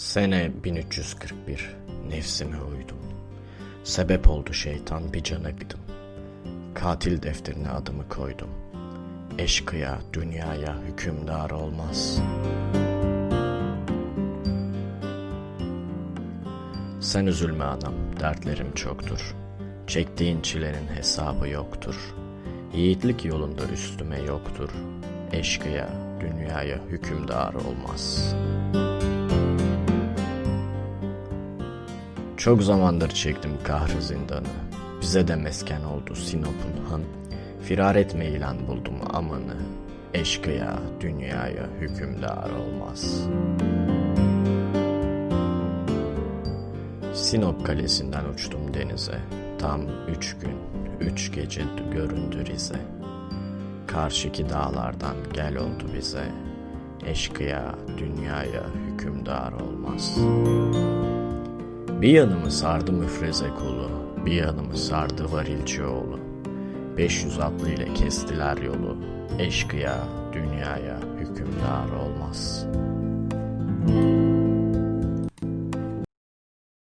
Sene 1341. Nefsime uydum. Sebep oldu şeytan bir cana gıdım. Katil defterine adımı koydum. Eşkıya dünyaya hükümdar olmaz. Sen üzülme anam, dertlerim çoktur. Çektiğin çilenin hesabı yoktur. Yiğitlik yolunda üstüme yoktur. Eşkıya dünyaya hükümdar olmaz.'' Çok zamandır çektim kahrı zindanı. Bize de mesken oldu Sinop'un han. Firar etme ilan buldum amanı. Eşkıya dünyaya hükümdar olmaz. Sinop kalesinden uçtum denize. Tam üç gün, üç gece göründü Rize. Karşıki dağlardan gel oldu bize. Eşkıya dünyaya hükümdar olmaz.'' Bir yanımı sardı müfreze kolu, bir yanımı sardı varilci oğlu. 500 atlı ile kestiler yolu, eşkıya dünyaya hükümdar.